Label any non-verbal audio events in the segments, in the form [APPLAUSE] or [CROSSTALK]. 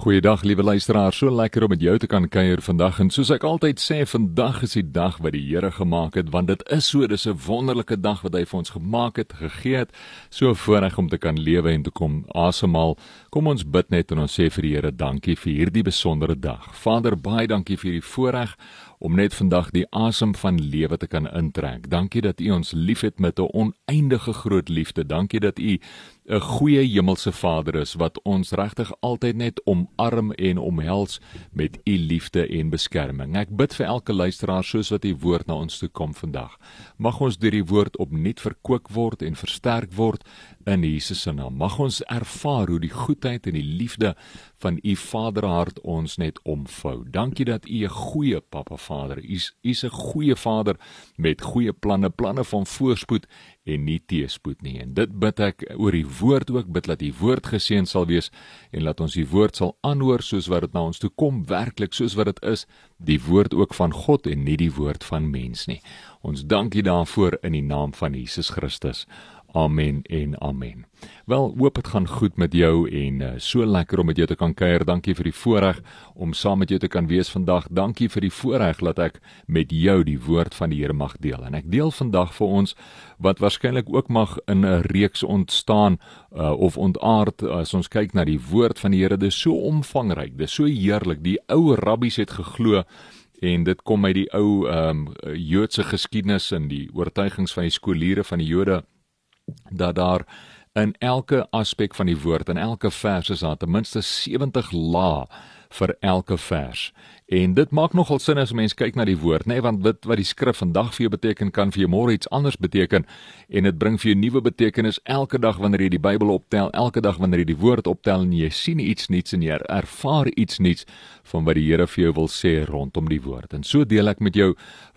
Goeiedag liewe luisteraars, so lekker om met jou te kan kuier vandag. En soos ek altyd sê, vandag is die dag wat die Here gemaak het want dit is so, dis 'n wonderlike dag wat hy vir ons gemaak het, gegee het, so voorreg om te kan lewe en te kom asemhaal. Kom ons bid net en ons sê vir die Here dankie vir hierdie besondere dag. Vader, baie dankie vir die voorreg om net vandag die asem van lewe te kan intrek. Dankie dat U ons liefhet met 'n oneindige groot liefde. Dankie dat U 'n goeie hemelse Vader is wat ons regtig altyd net omarm en omhels met u liefde en beskerming. Ek bid vir elke luisteraar soos wat u woord na ons toe kom vandag. Mag ons deur die woord opnuut verkoop word en versterk word in Jesus se naam. Mag ons ervaar hoe die goedheid en die liefde van u Vaderhart ons net omvou. Dankie dat u 'n goeie Pappa Vader is. U is 'n goeie Vader met goeie planne, planne van voorspoed en nie teëspoed nie. En dit bid ek oor die woord ook, bid dat die woord geseën sal wees en laat ons die woord sal aanhoor soos wat dit na ons toe kom, werklik soos wat dit is, die woord ook van God en nie die woord van mens nie. Ons dankie daarvoor in die naam van Jesus Christus. Amen en amen. Wel, hoop dit gaan goed met jou en uh, so lekker om met jou te kan kuier. Dankie vir die voorreg om saam met jou te kan wees vandag. Dankie vir die voorreg dat ek met jou die woord van die Here mag deel. En ek deel vandag vir ons wat waarskynlik ook mag in 'n reeks ontstaan uh, of ontaard as ons kyk na die woord van die Here. Dit is so omvangryk, dit is so heerlik. Die ou rabbies het geglo en dit kom uit die ou ehm um, Joodse geskiedenis en die oortuigings van die skooliere van die Jode dat daar in elke aspek van die woord en elke vers is daar ten minste 70 lae vir elke vers. En dit maak nogal sin as mens kyk na die woord, nê, nee, want dit wat die skrif vandag vir jou beteken kan vir jou môre iets anders beteken en dit bring vir jou nuwe betekenis elke dag wanneer jy die Bybel optel, elke dag wanneer jy die woord optel en jy sien iets nuuts en jy ervaar iets nuuts van wat die Here vir jou wil sê rondom die woord. En so deel ek met jou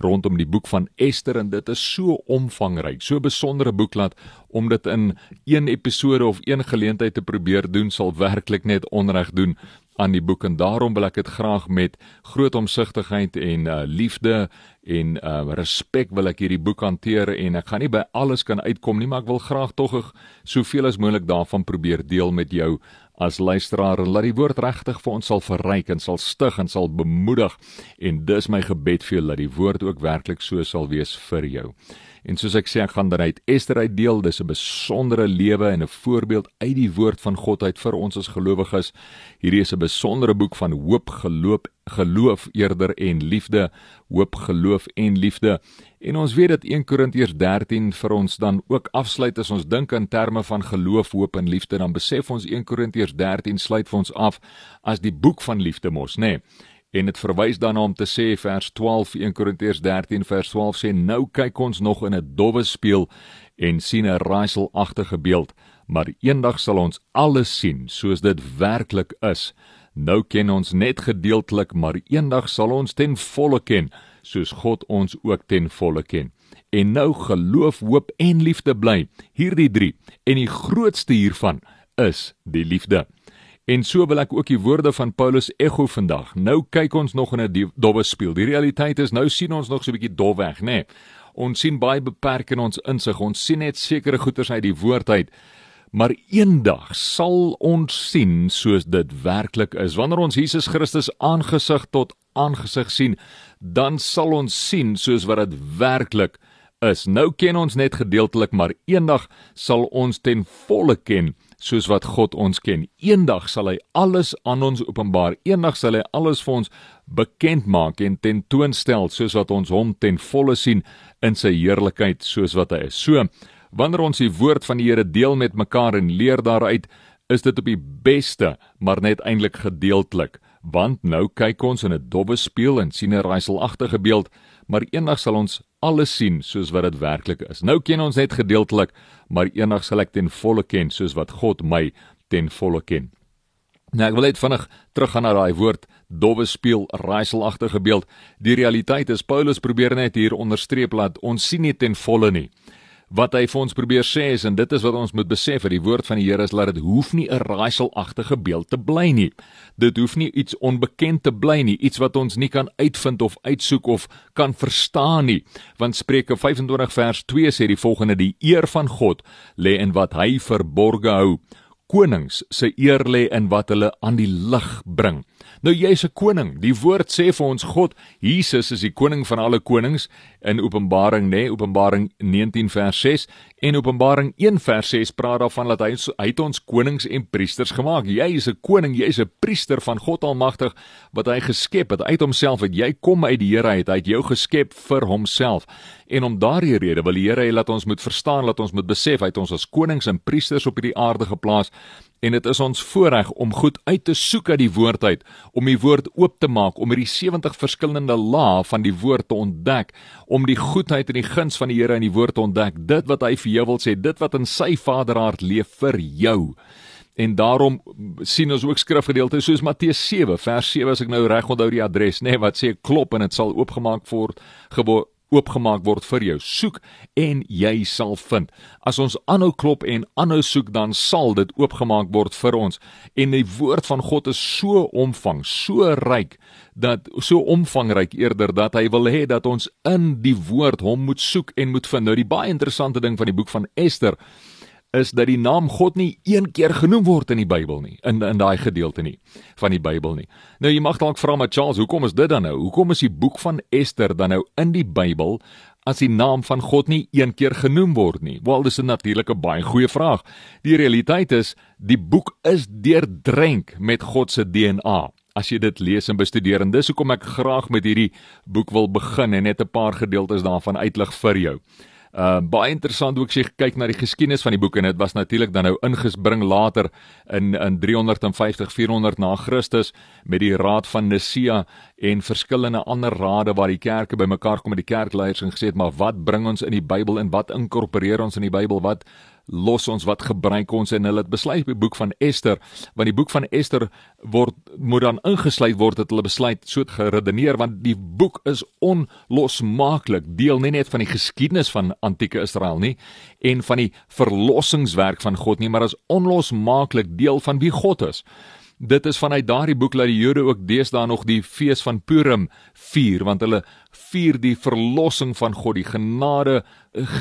rondom die boek van Ester en dit is so omvangryk, so besondere boek laat om dit in een episode of een geleentheid te probeer doen sal werklik net onreg doen aan die boek en daarom wil ek dit graag met groot omsigtigheid en uh, liefde en uh, respek wil ek hierdie boek hanteer en ek gaan nie by alles kan uitkom nie maar ek wil graag tog soveel as moontlik daarvan probeer deel met jou as luisteraar en laat die woord regtig vir ons sal verryk en sal stig en sal bemoedig en dis my gebed vir jou dat die woord ook werklik so sal wees vir jou. En soos ek sê, ek gaan daaruit Ester uitdeel. Dis 'n besondere lewe en 'n voorbeeld uit die woord van God uit vir ons as gelowiges. Hierdie is 'n besondere boek van hoop, geloof, geloof eerder en liefde, hoop, geloof en liefde. En ons weet dat 1 Korintiërs 13 vir ons dan ook afsluit as ons dink in terme van geloof, hoop en liefde, dan besef ons 1 Korintiërs 13 sluit vir ons af as die boek van liefde mos, nê? Nee en dit verwys dan om te sê vers 12 1 Korintiërs 13 vers 12 sê nou kyk ons nog in 'n dowwe spieël en sien 'n raaiselagtige beeld maar eendag sal ons alles sien soos dit werklik is. Nou ken ons net gedeeltelik maar eendag sal ons ten volle ken soos God ons ook ten volle ken. En nou geloof hoop en liefde bly. Hierdie drie en die grootste hiervan is die liefde En so wil ek ook die woorde van Paulus ekho vandag. Nou kyk ons nog in 'n dowwe spieël. Die realiteit is nou sien ons nog so 'n bietjie dof weg, nê. Nee. Ons sien baie beperk in ons insig. Ons sien net sekere goeters uit die woord uit. Maar eendag sal ons sien soos dit werklik is. Wanneer ons Jesus Christus aangesig tot aangesig sien, dan sal ons sien soos wat dit werklik is. Nou ken ons net gedeeltelik, maar eendag sal ons ten volle ken soos wat God ons ken. Eendag sal hy alles aan ons openbaar. Eendag sal hy alles vir ons bekend maak en tentoonstel soos wat ons hom ten volle sien in sy heerlikheid soos wat hy is. So, wanneer ons die woord van die Here deel met mekaar en leer daaruit, is dit op die beste, maar net eintlik gedeeltelik. Want nou kyk ons in 'n dowwe spieël en sien 'n raaiselagtige beeld, maar eendag sal ons alles sien soos wat dit werklik is. Nou ken ons net gedeeltelik, maar eendag sal ek ten volle ken soos wat God my ten volle ken. Nou ek wil net vinnig teruggaan na daai woord dowwe speel raaiselagtige beeld. Die realiteit is Paulus probeer net hier onderstreep dat ons sien nie ten volle nie wat hy vir ons probeer sê is en dit is wat ons moet besef dat die woord van die Here is dat dit hoef nie 'n raaiselagtige beeld te bly nie. Dit hoef nie iets onbekend te bly nie, iets wat ons nie kan uitvind of uitsoek of kan verstaan nie. Want Spreuke 25 vers 2 sê die volgende: Die eer van God lê in wat hy verborge hou. konings se eer lê in wat hulle aan die lig bring. Nou jy's 'n koning. Die woord sê vir ons God, Jesus is die koning van alle konings in Openbaring, nê, nee, Openbaring 19 vers 6 en Openbaring 1 vers 6 praat daarvan dat hy hy het ons konings en priesters gemaak. Jy is 'n koning, jy is 'n priester van God Almagtig wat hy geskep het uit homself. Het jy kom uit die Here uit. Hy het jou geskep vir homself. En om daardie rede wil die Here hê dat ons moet verstaan, dat ons moet besef hy het ons as konings en priesters op hierdie aarde geplaas en dit is ons voorreg om goed uit te soek uit die woord uit, om die woord oop te maak, om hierdie 70 verskillende lae van die woord te ontdek, om die goedheid en die guns van die Here in die woord te ontdek, dit wat hy vir jou wil sê, dit wat in sy vaderhart leef vir jou. En daarom sien ons ook skrifgedeeltes soos Matteus 7 vers 7 as ek nou reg onthou die adres nê nee, wat sê klop en dit sal oopgemaak word oopgemaak word vir jou. Soek en jy sal vind. As ons aanhou klop en aanhou soek, dan sal dit oopgemaak word vir ons. En die woord van God is so omvang, so ryk dat so omvangryk eerder dat hy wil hê dat ons in die woord hom moet soek en moet vind. Nou die baie interessante ding van die boek van Ester is dat die naam God nie een keer genoem word in die Bybel nie, in in daai gedeelte nie van die Bybel nie. Nou jy mag dalk vra maar Charles, hoekom is dit dan nou? Hoekom is die boek van Ester dan nou in die Bybel as die naam van God nie een keer genoem word nie? Wel, dis 'n natuurlike baie goeie vraag. Die realiteit is die boek is deurdrenk met God se DNA. As jy dit lees en bestudeer en dis hoekom ek graag met hierdie boek wil begin en net 'n paar gedeeltes daarvan uitlig vir jou. Uh baie interessant ook as jy kyk na die geskiedenis van die boek en dit was natuurlik dan nou ingesbring later in in 350 400 na Christus met die raad van Nicea en verskillende ander rade waar die kerke bymekaar kom met die kerkleiers en gesê het maar wat bring ons in die Bybel en wat inkorporeer ons in die Bybel? Wat los ons wat gebruik ons en hulle het besluit die boek van Ester want die boek van Ester word moet dan ingesluit word dat hulle besluit so geredeneer want die boek is onlosmaaklik deel nie net van die geskiedenis van antieke Israel nie en van die verlossingswerk van God nie maar is onlosmaaklik deel van wie God is Dit is vanuit daardie boek dat die Jode ook deesdae nog die fees van Purim vier want hulle vier die verlossing van God, die genade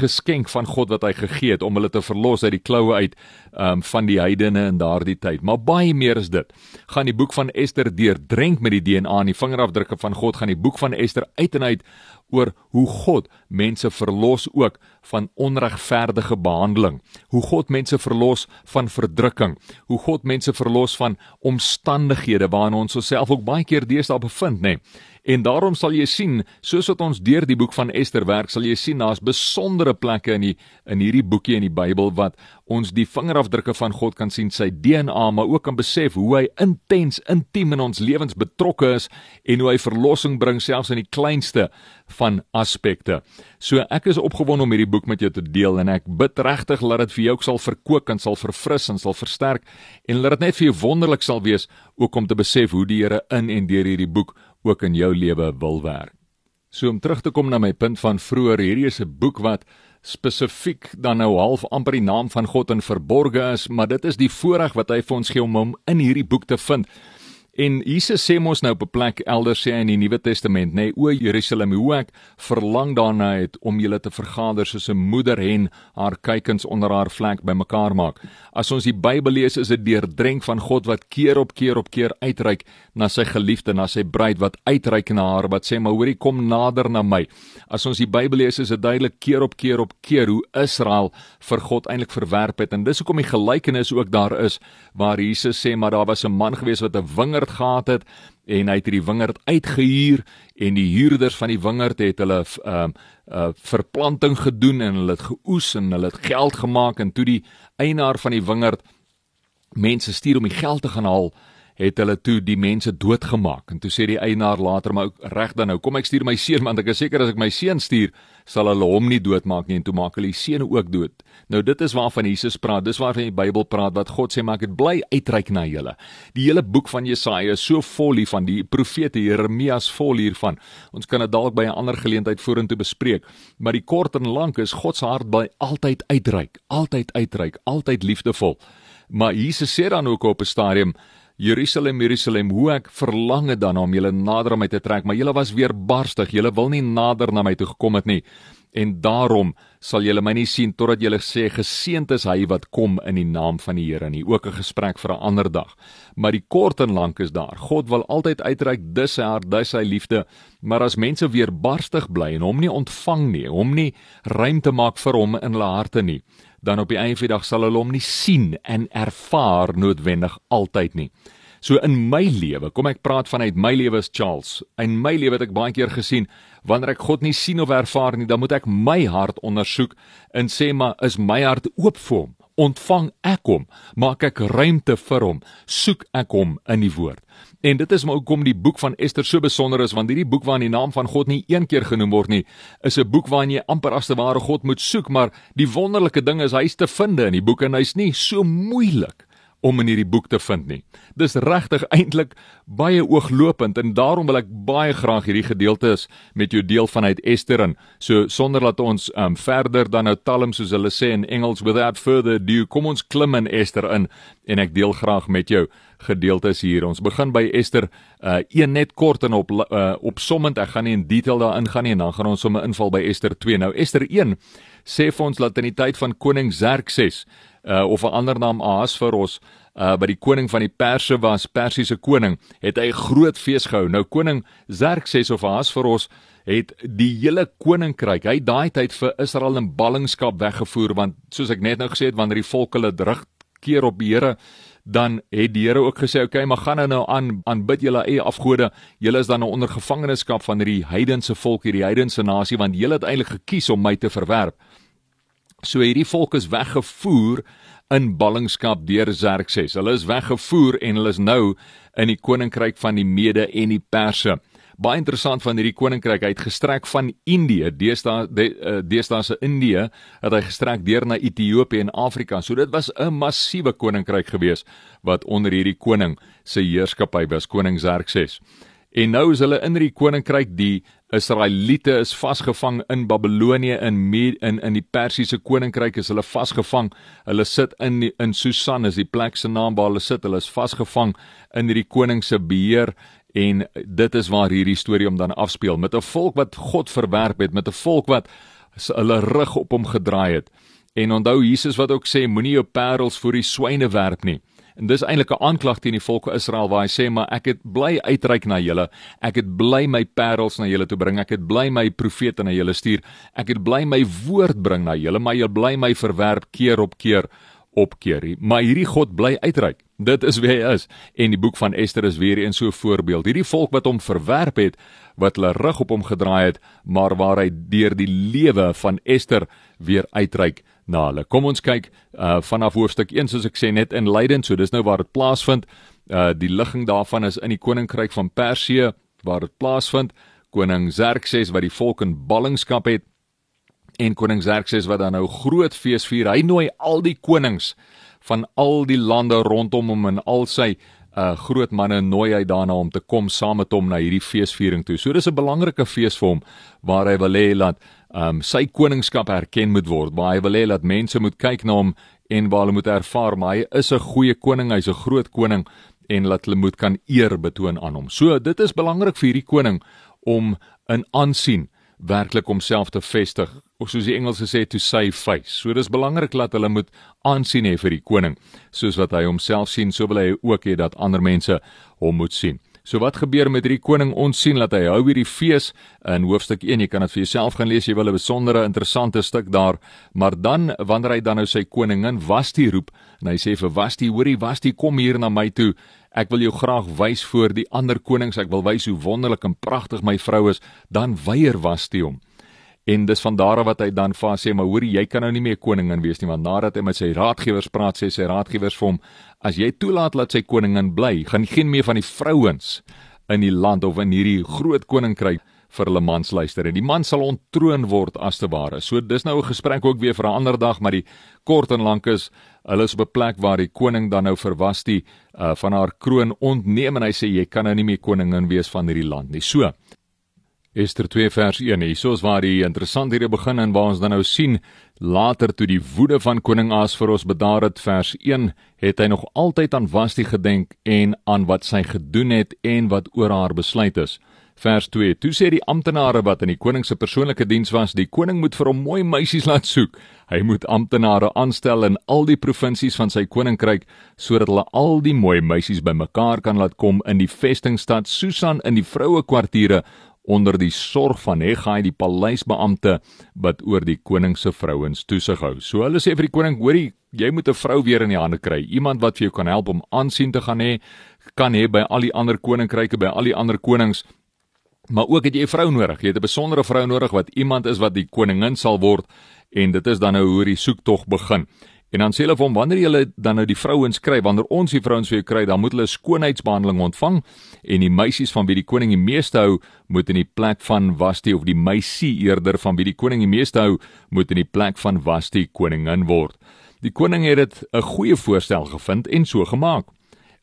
geskenk van God wat hy gegee het om hulle te verlos uit die kloue uit um, van die heidene in daardie tyd. Maar baie meer is dit. Gaan die boek van Ester deurdrenk met die DNA en die vingerafdrukke van God, gaan die boek van Ester uit en uit oor hoe God mense verlos ook van onregverdige behandeling. Hoe God mense verlos van verdrukking. Hoe God mense verlos van omstandighede waarin ons osself ook baie keer deesdae bevind, nê. Nee. En daarom sal jy sien, soos wat ons deur die boek van Ester werk, sal jy sien daar's besondere plekke in die in hierdie boekie in die Bybel wat ons die vingerafdrukke van God kan sien, sy DNA, maar ook kan besef hoe hy intens, intiem in ons lewens betrokke is en hoe hy verlossing bring selfs in die kleinste van aspekte. So ek is opgewonde om hierdie boek met jou te deel en ek bid regtig dat dit vir jou sal verkoop en sal verfris en sal versterk en dat dit net vir jou wonderlik sal wees ook om te besef hoe die Here in en deur hierdie boek ook in jou lewe wil werk. So om terug te kom na my punt van vroeër, hierdie is 'n boek wat spesifiek dan nou half amper die naam van God in verborge is, maar dit is die voorreg wat hy vir ons gee om hom in hierdie boek te vind. En Jesus sê mos nou op 'n plek elders sê in die Nuwe Testament, nê, nee, o Jerusalem, hoe ek verlang daarna het om julle te vergader soos 'n moeder hen haar kykens onder haar vlek bymekaar maak. As ons die Bybel lees, is dit deurdrenk van God wat keer op keer op keer uitreik na sy geliefde, na sy bruid wat uitreik na haar wat sê, "Maar hoorie, kom nader na my." As ons die Bybel lees, is dit duidelik keer op keer op keer hoe Israel vir God eintlik verwerp het. En dis hoekom die gelykenis ook daar is waar Jesus sê, "Maar daar was 'n man gewees wat 'n wingerd wingerd gehad het en hy het die wingerd uitgehuur en die huurders van die wingerd het hulle ehm uh, uh, verplanting gedoen en hulle het geoes en hulle het geld gemaak en toe die eienaar van die wingerd mense stuur om die geld te gaan haal het hulle toe die mense doodgemaak. En toe sê die eienaar later maar reg dan nou kom ek stuur my seun want ek is seker as ek my seun stuur sal hulle hom nie doodmaak nie. En toe maak hulle die seun ook dood. Nou dit is waarvan Jesus praat dis waarvan die Bybel praat wat God sê maak dit bly uitreik na julle. Die hele boek van Jesaja is so vol hiervan die profete Jeremias vol hiervan. Ons kan dit dalk by 'n ander geleentheid vorentoe bespreek maar die kort en lank is God se hart by altyd uitreik altyd uitreik altyd liefdevol. Maar Jesus sê dan ook op 'n stadium Jerusalem, Jerusalem, hoe ek verlang het dan om julle nader aan my te trek, maar julle was weer barstig. Julle wil nie nader na my toe gekom het nie. en daarom sal julle my nie sien totdat julle sê geseënd is hy wat kom in die naam van die Here nie. Ook 'n gesprek vir 'n ander dag. Maar die kort en lank is daar. God wil altyd uitreik dis sy hart, dis sy liefde, maar as mense weer barstig bly en hom nie ontvang nie, hom nie ruimte maak vir hom in hulle harte nie, dan op die einde van die dag sal hulle hom nie sien en ervaar noodwendig altyd nie. So in my lewe, kom ek praat vanuit my lewe as Charles. In my lewe het ek baie keer gesien wanneer ek God nie sien of ervaar nie, dan moet ek my hart ondersoek en sê maar is my hart oop vir hom? Ontvang ek hom? Maak ek ruimte vir hom? Soek ek hom in die woord? En dit is maar hoekom die boek van Ester so besonder is want hierdie boek waarin die naam van God nie een keer genoem word nie, is 'n boek waarin jy amper as te ware God moet soek, maar die wonderlike ding is hy's te vind in die boek en hy's nie so moeilik om in hierdie boek te vind nie. Dis regtig eintlik baie ooglopend en daarom wil ek baie graag hierdie gedeeltes met jou deel vanuit Ester en so sonder dat ons um, verder dan nou talm soos hulle sê in Engels without further ado kom ons klim in Ester in en ek deel graag met jou gedeeltes hier. Ons begin by Ester uh een net kort en op uh opsommend. Ek gaan nie in detail daarin gaan nie en dan gaan ons sommer inval by Ester 2. Nou Ester 1 sê vir ons dat in die tyd van koning Xerxes uh, of 'n ander naam Ahasveros uh, by die koning van die Perse was, Persiese koning, het hy 'n groot fees gehou. Nou koning Xerxes of Ahasveros het die hele koninkryk, hy daai tyd vir Israel in ballingskap weggevoer want soos ek net nou gesê het wanneer die volk hulle terugkeer op die Here dan het die Here ook gesê, "Oké, okay, maar gaan nou nou aan aanbid julle eie afgode. Julle is dan nou onder gevangenskap van hierdie heidense volk, hierdie heidense nasie, want julle het eintlik gekies om my te verwerp." So hierdie volk is weggevoer in ballingskap deur Xerxes. Hulle is weggevoer en hulle is nou in die koninkryk van die Mede en die Perse. Baie interessant van hierdie koninkryk, hy het gestrek van Indië, deesdae eh, deesdae se Indië, het hy gestrek deur na Ethiopië en Afrika. So dit was 'n massiewe koninkryk gewees wat onder hierdie koning se heerskappy was, koning Xerxes. En nou is hulle in hierdie koninkryk die Israeliete is vasgevang in Babelonie in in in die Persiese koninkryk is hulle vasgevang. Hulle sit in die, in Susan is die plek se naam waar hulle sit. Hulle is vasgevang in hierdie koning se beheer en dit is waar hierdie storie om dan afspeel met 'n volk wat God verwerp het, met 'n volk wat hulle rug op hom gedraai het. En onthou Jesus wat ook sê moenie jou parels vir die swyne werp nie. En dis eintlik 'n aanklag teen die volk van Israel waar hy sê maar ek het bly uitreik na julle. Ek het bly my parels na julle toe bring. Ek het bly my profete na julle stuur. Ek het bly my woord bring na julle, maar julle bly my verwerp keer op keer op keer. Maar hierdie God bly uitreik. Dit is wie hy is. En die boek van Ester is weer een so voorbeeld. Hierdie volk wat hom verwerp het, wat hulle rug op hom gedraai het, maar waar hy deur die lewe van Ester weer uitreik na hulle. Kom ons kyk uh vanaf hoofstuk 1 soos ek sê net in Leiden, so dis nou waar dit plaasvind. Uh die ligging daarvan is in die koninkryk van Persië waar dit plaasvind. Koning Xerxes wat die volk in ballingskap het en koning Xerxes wat dan nou groot fees vier. Hy nooi al die konings van al die lande rondom hom en al sy uh groot manne nooi hy daarna om te kom saam met hom na hierdie feesviering toe. So dis 'n belangrike fees vir hom waar hy wil hê dat um, sy koningskap erken moet word. Waar hy wil hê dat mense moet kyk na hom en waar hulle moet ervaar maar hy is 'n goeie koning, hy's 'n groot koning en laat hulle moet kan eer betoon aan hom. So dit is belangrik vir hierdie koning om in aansien werklik homself te vestig of soos die Engelse sê to save face. So dis belangrik dat hulle moet aansien hê vir die koning soos wat hy homself sien, so wil hy ook hê dat ander mense hom moet sien. So wat gebeur met hierdie koning? Ons sien dat hy hou hierdie fees in hoofstuk 1. Jy kan dit vir jouself gaan lees. Jy wil 'n besondere interessante stuk daar. Maar dan wanneer hy dan nou sy koningin Vashti roep en hy sê vir Vashti, hoorie Vashti, kom hier na my toe. Ek wil jou graag wys voor die ander konings. Ek wil wys hoe wonderlik en pragtig my vrou is. Dan weier Vashti hom. En dis van daar af wat hy dan vir haar sê, maar hoorie, jy kan nou nie meer koningin wees nie, want nadat hy met sy raadgewers praat, sê sy raadgewers vir hom, as jy toelaat dat sy koningin bly, gaan geen meer van die vrouens in die land of in hierdie groot koninkryk vir hulle mans luister en die man sal ontroon word as te ware. So dis nou 'n gesprek ook weer vir 'n ander dag, maar die kort en lank is hulle is op 'n plek waar die koning dan nou verwas die uh, van haar kroon ontneem en hy sê jy kan nou nie meer koningin wees van hierdie land nie. So Ester 2 vers 1. Hiersoos waar die interessant hierdie begin en waar ons dan nou sien later toe die woede van koning Asveros bedaar het vers 1, het hy nog altyd aan Vashti gedenk en aan wat sy gedoen het en wat oor haar besluit is. Vers 2: Toe sê die amptenare wat in die koning se persoonlike diens was, die koning moet vir hom mooi meisies laat soek. Hy moet amptenare aanstel in al die provinsies van sy koninkryk sodat hulle al die mooi meisies bymekaar kan laat kom in die vestingstad Susan in die vroue kwartiere onder die sorg van Hegai die paleisbeampte wat oor die koning se vrouens toesig hou. So hulle sê vir die koning: "Hoorie, jy moet 'n vrou weer in die hande kry, iemand wat vir jou kan help om aansien te gaan hê, kan hê by al die ander koninkryke, by al die ander konings." Maar ook het jy 'n vrou nodig. Jy het 'n besondere vrou nodig wat iemand is wat die koningin sal word en dit is dan nou hoe die soektog begin. En dan sê hulle vir hom wanneer jy dan nou die vrouens kry, wanneer ons die vrouens vir jou kry, dan moet hulle skoonheidsbehandeling ontvang en die meisies van wie die koning die meeste hou, moet in die plek van Vashti of die meisie eerder van wie die koning die meeste hou, moet in die plek van Vashti koningin word. Die koning het dit 'n goeie voorstel gevind en so gemaak.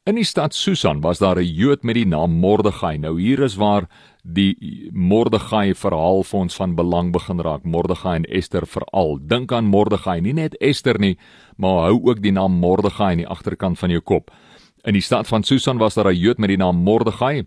In die stad Susan was daar 'n Jood met die naam Mordegai. Nou hier is waar die Mordegai verhaal vir ons van belang begin raak. Mordegai en Ester veral. Dink aan Mordegai, nie net Ester nie, maar hou ook die naam Mordegai in die agterkant van jou kop. In die stad van Susan was daar 'n Jood met die naam Mordegai.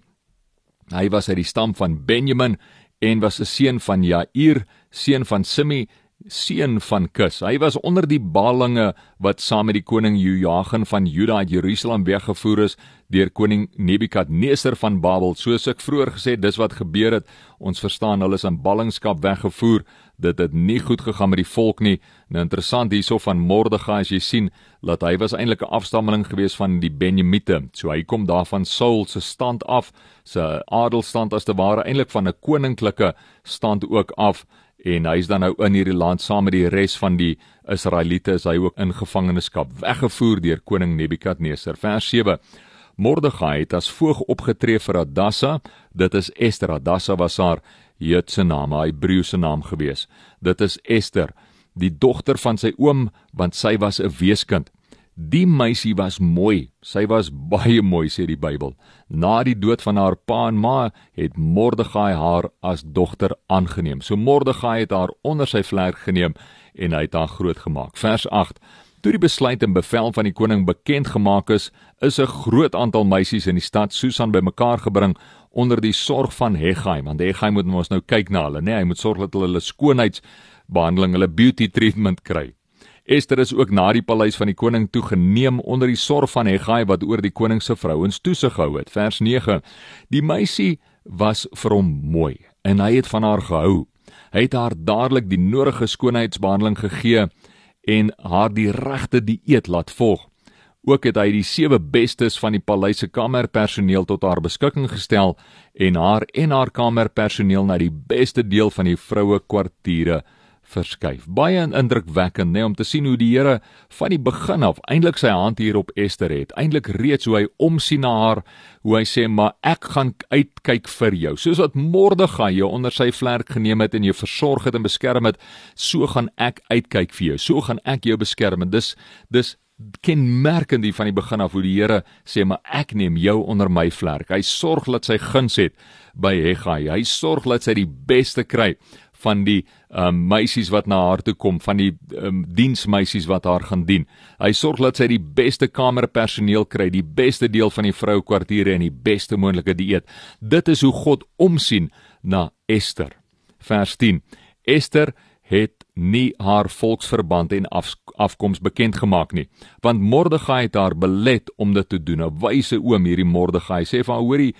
Hy was uit die stam van Benjamin en was 'n seun van Jair, seun van Simei, seun van Kus. Hy was onder die balinge wat saam met die koning Joachim van Juda uit Jerusalem weggevoer is deur koning Nebukadneser van Babel. Soos ek vroeër gesê, dis wat gebeur het. Ons verstaan hulle is in ballingskap weggevoer. Dit het nie goed gegaan met die volk nie. Nou interessant hierso van Mordegai as jy sien dat hy was eintlik 'n afstammeling gewees van die Benjamite. So hy kom daar van Saul se stand af, se adelstand as te ware eintlik van 'n koninklike stand ook af en hy's dan nou in hierdie land saam met die res van die Israeliete is hy ook in gevangenskap weggevoer deur koning Nebukadneser. Vers 7 Mordegai het as voog opgetree vir Hadassa dit is Ester Hadassa was haar Joodse naam haar Hebreëse naam gewees. Dit is Ester die dogter van sy oom want sy was 'n weeskind Die meisie was mooi. Sy was [LAUGHS] baie mooi sê die Bybel. Na die dood van haar pa en ma het Mordegai haar as dogter aangeneem. So Mordegai het haar onder sy vlerk geneem en hy het haar grootgemaak. Vers 8. Toe die besluit en bevel van die koning bekend gemaak is, is 'n groot aantal meisies in die stad Susan bymekaar gebring onder die sorg van Hegai, want Hegai moet ons nou kyk na hulle, né? Nee, hy moet sorg dat hulle hulle skoonheidsbehandeling, hulle beauty treatment kry. Ester is ook na die paleis van die koning toe geneem onder die sorg van Hegai wat oor die koning se vrouens toesig gehou het. Vers 9. Die meisie was vir hom mooi en hy het van haar gehou. Hy het haar dadelik die nodige skoonheidsbehandeling gegee en haar die regte dieet laat volg. Ook het hy die sewe bestes van die paleis se kamerpersoneel tot haar beskikking gestel en haar en haar kamerpersoneel na die beste deel van die vroue kwartiere verskuif. Baie indrukwekkend, nê, nee, om te sien hoe die Here van die begin af eintlik sy hand hier op Ester het. Eintlik reeds hoe hy omsien na haar, hoe hy sê, "Maar ek gaan uitkyk vir jou." Soos wat Mordegai jou onder sy vlerk geneem het en jou versorg het en beskerm het, so gaan ek uitkyk vir jou. So gaan ek jou beskerm. En dis dis kenmerkend hier van die begin af hoe die Here sê, "Maar ek neem jou onder my vlerk." Hy sorg dat sy guns het by Hegai. Hy sorg dat sy die beste kry van die um, meisies wat na haar toe kom, van die um, diensmeisies wat haar gaan dien. Hy sorg dat sy die beste kamerpersoneel kry, die beste deel van die vroukwartiere en die beste moontlike dieet. Dit is hoe God omsien na Ester. Vers 10. Ester het nie haar volksverband en af, afkoms bekend gemaak nie, want Mordegai het haar belet om dit te doen. 'n Wyse oom hierdie Mordegai sê van hoorie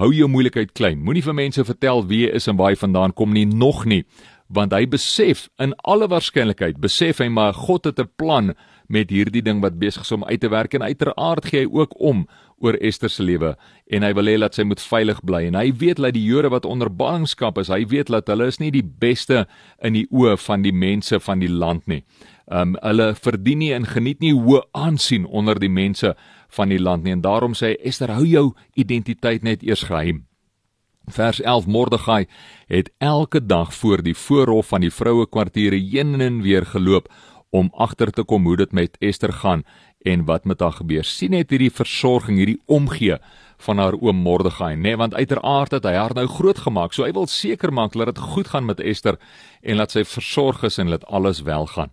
hou jou moeilikheid klein. Moenie vir mense vertel wie jy is en waar jy vandaan kom nie nog nie, want hy besef in alle waarskynlikheid besef hy maar God het 'n plan met hierdie ding wat besig is om uit te werk en uiteraard gee hy ook om oor Ester se lewe en hy wil hê dat sy moet veilig bly en hy weet dat die Jode wat onder ballingskap is, hy weet dat hulle is nie die beste in die oë van die mense van die land nie. Um hulle verdien nie en geniet nie hoë aansien onder die mense van die land nie en daarom sê Ester hou jou identiteit net eers geheim. Vers 11 Mordegai het elke dag voor die voorhof van die vroue kwartiere heen en weer geloop om agter te kom hoe dit met Ester gaan en wat met haar gebeur. sien net hierdie versorging, hierdie omgee van haar oom Mordegai, nê, nee, want uiteraard het hy haar nou groot gemaak. So hy wil seker maak dat dit goed gaan met Ester en dat sy versorg is en dat alles wel gaan.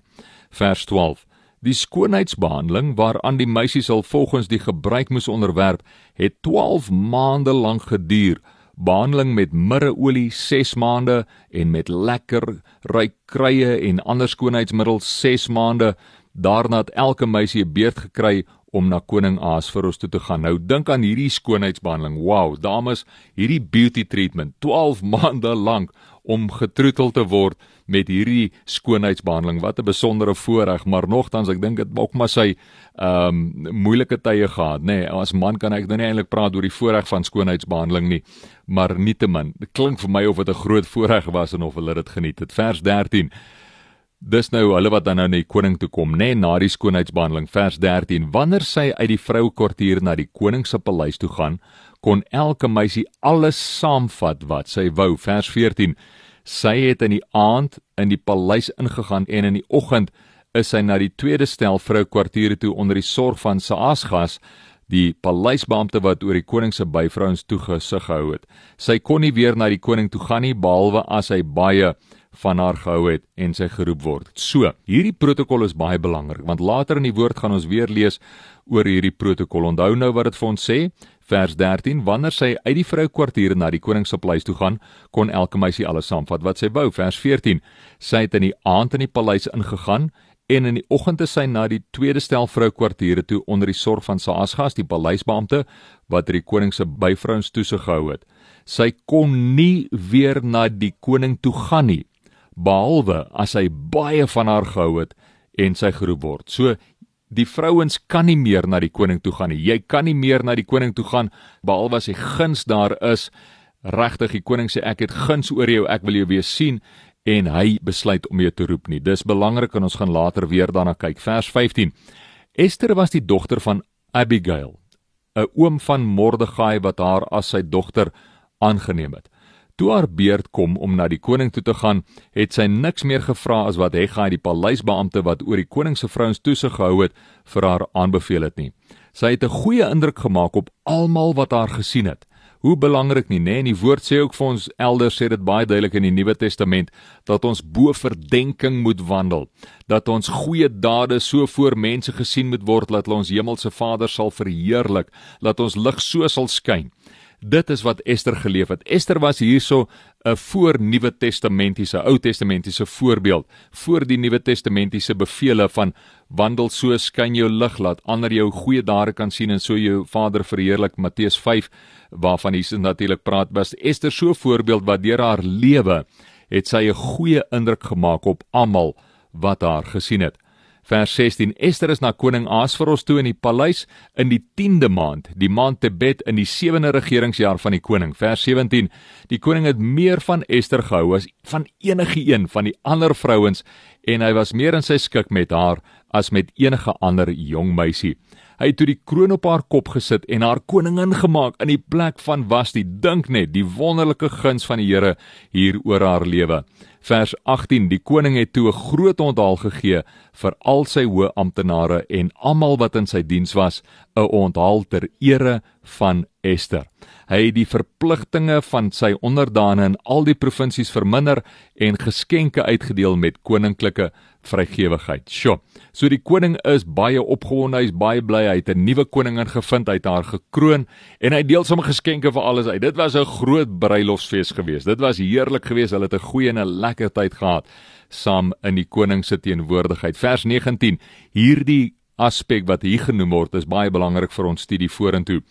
Vers 12 Die skoonheidsbehandeling waaraan die meisie sal volgens die gebruik moes onderwerp, het 12 maande lank geduur, behandeling met mirreolie 6 maande en met lekker ryk krye en ander skoonheidsmiddels 6 maande. Daarna het elke meisie 'n beerd gekry om na koning Ahasverus toe te gaan. Nou dink aan hierdie skoonheidsbehandeling. Wow, dames, hierdie beauty treatment 12 [LAUGHS] maande lank om getroetel te word met hierdie skoonheidsbehandeling. Wat 'n besondere voorreg, maar nogtans ek dink dit ook maar sy ehm um, moeilike tye gehad, nê. Nee, as man kan ek nou nie eintlik praat oor die voorreg van skoonheidsbehandeling nie, maar nietemin, dit klink vir my of dit 'n groot voorreg was en of hulle dit geniet het. Vers 13 Dis nou hulle wat dan nou na die koning toe kom, nê, nee, na die skoonheidsbehandeling. Vers 13: Wanneer sy uit die vroukwartier na die koning se paleis toe gaan, kon elke meisie alles saamvat wat sy wou. Vers 14: Sy het in die aand in die paleis ingegaan en in die oggend is sy na die tweede stel vroukwartiere toe onder die sorg van Saasgas die paleisbeampte wat oor die koning se byvrouens toegesig gehou het. Sy kon nie weer na die koning toe gaan nie behalwe as hy baie van haar gehou het en sy geroep word. So, hierdie protokol is baie belangrik want later in die woord gaan ons weer lees oor hierdie protokol. Onthou nou wat dit vir ons sê, vers 13, wanneer sy uit die vroukwartier na die koning se paleis toe gaan, kon elke meisie alles saamvat wat sy wou. Vers 14, sy het in die aand in die paleis ingegaan en in die oggend is sy na die tweede stel vroukwartiere toe onder die sorg van Saasgas, die paleisbeampte wat die koning se byvrouens toesig gehou het. Sy kon nie weer na die koning toe gaan nie behalwe as hy baie van haar gehou het en sy geroep word. So die vrouens kan nie meer na die koning toe gaan nie. Jy kan nie meer na die koning toe gaan behalwe as hy guns daar is. Regtig, die koning sê ek het guns oor jou, ek wil jou weer sien en hy besluit om jou te roep nie. Dis belangrik en ons gaan later weer daarna kyk. Vers 15. Ester was die dogter van Abigail, 'n oom van Mordegai wat haar as sy dogter aangeneem het. Toe haar beurt kom om na die koning toe te gaan, het sy niks meer gevra as wat Hegai die paleisbeampte wat oor die koning se vrouens toesig gehou het, vir haar aanbeveel het nie. Sy het 'n goeie indruk gemaak op almal wat haar gesien het. Hoe belangrik nie, nê? Nee? En die woord sê ook vir ons elders sê dit baie duidelik in die Nuwe Testament dat ons bo verdenking moet wandel, dat ons goeie dade so voor mense gesien moet word dat hulle ons hemelse Vader sal verheerlik, dat ons lig so sal skyn. Dit is wat Ester geleef het. Ester was hierso 'n voor Nuwe Testamentiese, Ou Testamentiese voorbeeld, voor die Nuwe Testamentiese bevele van wandel so skyn jou lig laat ander jou goeie dade kan sien en so jou Vader verheerlik. Matteus 5 waarvan Jesus natuurlik praat, was Ester so 'n voorbeeld wat deur haar lewe het sy 'n goeie indruk gemaak op almal wat haar gesien het. Vers 16: Ester is na koning Ahasveros toe in die paleis in die 10de maand, die maand Tebet in die 7de regeringsjaar van die koning. Vers 17: Die koning het meer van Ester gehou as van enige een van die ander vrouens en hy was meer in sy skik met haar as met enige ander jong meisie. Hy het toe die kroon op haar kop gesit en haar koningin gemaak in die plek van Vashti. Dink net die wonderlike guns van die Here hier oor haar lewe. Vers 18: Die koning het toe 'n groot onthaal gegee vir al sy hoë amptenare en almal wat in sy diens was, 'n onthaal ter ere van Ester. Hy het die verpligtinge van sy onderdane in al die provinsies verminder en geskenke uitgedeel met koninklike vrygewigheid. Sjoe. So die koning is baie opgewonde, hy's baie bly hy het 'n nuwe koningin gevind, hy het haar gekroon en hy deel sommer geskenke vir alles uit. Dit was 'n groot bruilofsfees geweest. Dit was heerlik geweest. Hulle het 'n goeie en 'n lekker tyd gehad saam in die koning se teenwoordigheid. Vers 19. Hierdie aspek wat hier genoem word is baie belangrik vir ons studie vorentoe.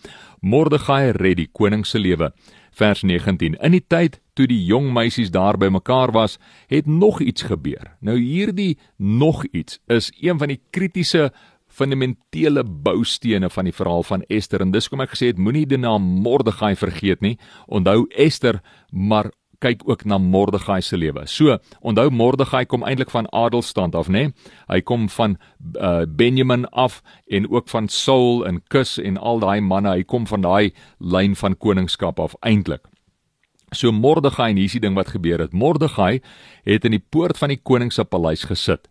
Mordegai red die koning se lewe. Vers 19. In die tyd toe die jong meisies daar by mekaar was, het nog iets gebeur. Nou hierdie nog iets is een van die kritiese fundamentele boustene van die verhaal van Ester en dis kom ek gesê het moenie die naam Mordegai vergeet nie. Onthou Ester, maar kyk ook na Mordegai se lewe. So, onthou Mordegai kom eintlik van adelstand af, né? Hy kom van uh, Benjamin af en ook van Saul en Kus en al daai manne. Hy kom van daai lyn van koningskap af eintlik. So Mordegai en hierdie ding wat gebeur het. Mordegai het in die poort van die koning se paleis gesit.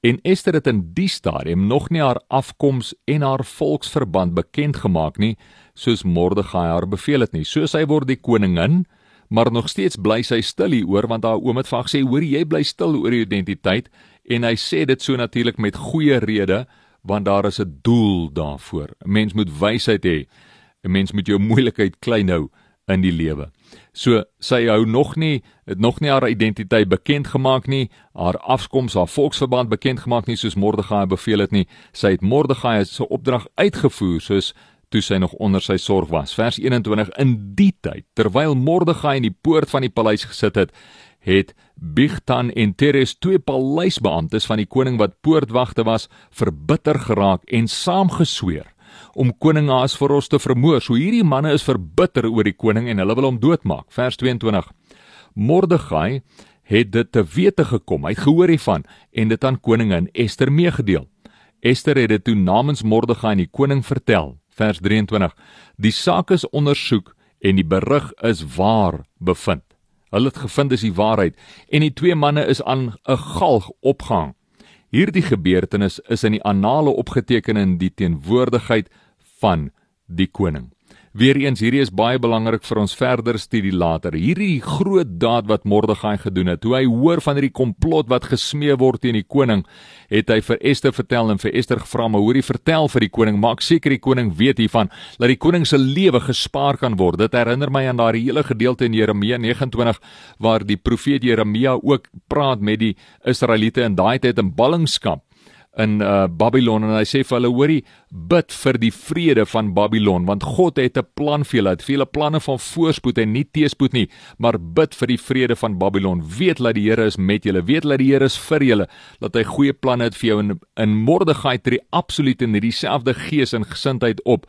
En Ester het in die stadium nog nie haar afkoms en haar volksverband bekend gemaak nie, soos Mordegai haar beveel het nie. So sy word die koningin, maar nog steeds bly sy stil hieroor want haar oom het vir haar gesê hoor jy bly stil oor jou identiteit en hy sê dit so natuurlik met goeie rede want daar is 'n doel daarvoor 'n mens moet wysheid hê 'n mens moet jou moeilikheid klein hou in die lewe. So sy hou nog nie het nog nie haar identiteit bekend gemaak nie, haar afkoms, haar volksverband bekend gemaak nie soos Mordegai beveel het nie. Sy het Mordegai se opdrag uitgevoer soos toe sy nog onder sy sorg was. Vers 21 in die tyd terwyl Mordegai in die poort van die paleis gesit het, het Bigtan en Teres twee paleisbeamptes van die koning wat poortwagte was, verbitter geraak en saamgesweer om koning Ahasveros te vermoor. So hierdie manne is verbitter oor die koning en hulle wil hom doodmaak. Vers 22. Mordegai het dit te wete gekom. Hy het gehoor hiervan en dit aan koningin Ester meegedeel. Ester het dit toe namens Mordegai aan die koning vertel. Vers 23. Die saak is ondersoek en die berig is waar bevind. Hulle het gevind dis die waarheid en die twee manne is aan 'n galg opgehang. Hierdie gebeurtenis is in die annale opgeteken in die teenwoordigheid van die koning. Weereens hierdie is baie belangrik vir ons verder studie later. Hierdie groot daad wat Mordegai gedoen het, toe hy hoor van hierdie komplot wat gesmee word teen die koning, het hy vir Ester vertel en vir Ester gevra om hoorie vertel vir die koning, maak seker die koning weet hiervan dat die koning se lewe gespaar kan word. Dit herinner my aan daardie hele gedeelte in Jeremia 29 waar die profeet Jeremia ook praat met die Israeliete in daai tyd in ballingskap in uh, Babylon en hy sê vir hulle hoorie bid vir die vrede van Babylon want God het 'n plan vir julle, het vir julle planne van voorspoed en nie teëspoed nie, maar bid vir die vrede van Babylon. Weet dat die Here is met julle, weet dat die Here is vir julle, dat hy goeie planne het vir jou in in Mordegai tree absoluut in dieselfde gees en gesindheid op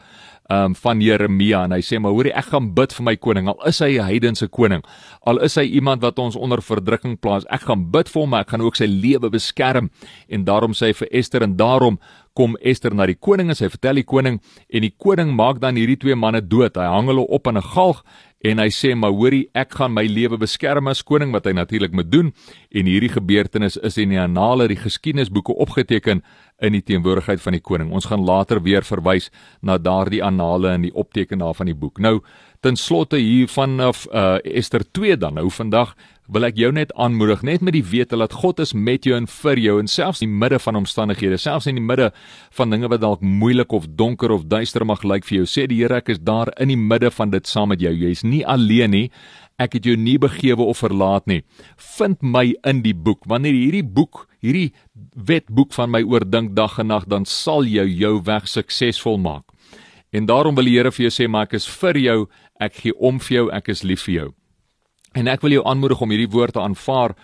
um, van Jeremia. En hy sê maar hoorie ek gaan bid vir my koning. Al is hy 'n heidense koning. Al is hy iemand wat ons onder verdrukking plaas. Ek gaan bid vir hom maar ek gaan ook sy lewe beskerm. En daarom sê hy vir Ester en daarom kom Ester na die koning en sy vertel die koning en die koning maak dan hierdie twee manne dood. Hy hang hulle op aan 'n galg en hy sê maar hoorie ek gaan my lewe beskerm as koning wat hy natuurlik moet doen. En hierdie gebeurtenis is in die annale die geskiedenisboeke opgeteken in die teenwoordigheid van die koning. Ons gaan later weer verwys na daardie annale en die opteken daarvan die boek. Nou ten slotte hier vanaf uh, Ester 2 dan nou vandag wil ek jou net aanmoedig net met die wete dat God is met jou en vir jou en selfs in die midde van omstandighede, selfs in die midde van dinge wat dalk moeilik of donker of duister mag lyk vir jou, sê die Here ek is daar in die midde van dit saam met jou. Jy's nie alleen nie. Ek het jou nie begewe of verlaat nie. Vind my in die boek. Wanneer hierdie boek, hierdie wetboek van my oordink dag en nag, dan sal jy jou weg suksesvol maak. En daarom wil die Here vir jou sê, maar ek is vir jou, ek gee om vir jou, ek is lief vir jou. En ek wil jou aanmoedig om hierdie woord te aanvaar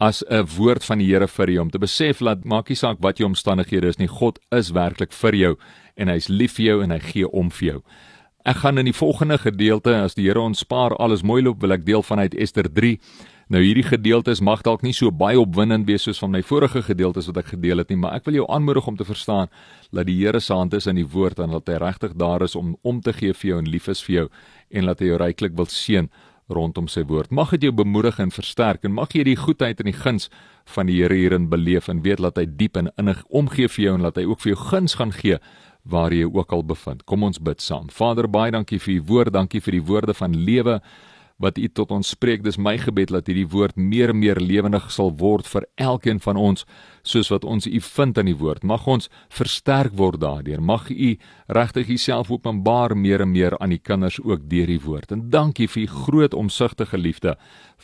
as 'n woord van die Here vir jou om te besef dat maak nie saak wat jou omstandighede is nie, God is werklik vir jou en hy's lief vir jou en hy gee om vir jou. Ek gaan in die volgende gedeelte as die Here ons spaar alles mooi loop, wil ek deel vanuit Ester 3. Nou hierdie gedeeltes mag dalk nie so baie opwindend wees soos van my vorige gedeeltes wat ek gedeel het nie, maar ek wil jou aanmoedig om te verstaan dat die Here se hand is in die woord en dat hy regtig daar is om om te gee vir jou en lief is vir jou en dat hy jou ryklik wil seën rondom sy woord. Mag dit jou bemoedig en versterk en mag jy die goedheid en die guns van die Here hierin beleef en weet dat hy diep en innig omgee vir jou en dat hy ook vir jou guns gaan gee waar jy ook al bevind. Kom ons bid saam. Vader, baie dankie vir u woord, dankie vir die woorde van lewe wat u tot ons spreek. Dis my gebed dat hierdie woord meer en meer lewendig sal word vir elkeen van ons soos wat ons u vind in die woord. Mag ons versterk word daardeur. Mag u regtig uself openbaar meer en meer aan die kinders ook deur die woord. En dankie vir u groot omsigtige liefde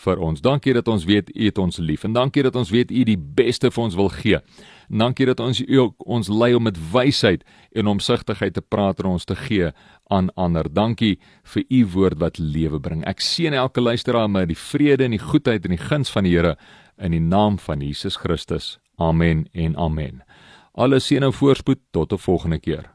vir ons. Dankie dat ons weet u het ons lief en dankie dat ons weet u die beste vir ons wil gee. Dankie dat ons u ons lei om met wysheid en omsigtigheid te praat en ons te gee aan ander. Dankie vir u woord wat lewe bring. Ek seën elke luisteraar met die vrede en die goedheid en die guns van die Here in die naam van Jesus Christus. Amen en amen. Alle seën en voorspoed tot 'n volgende keer.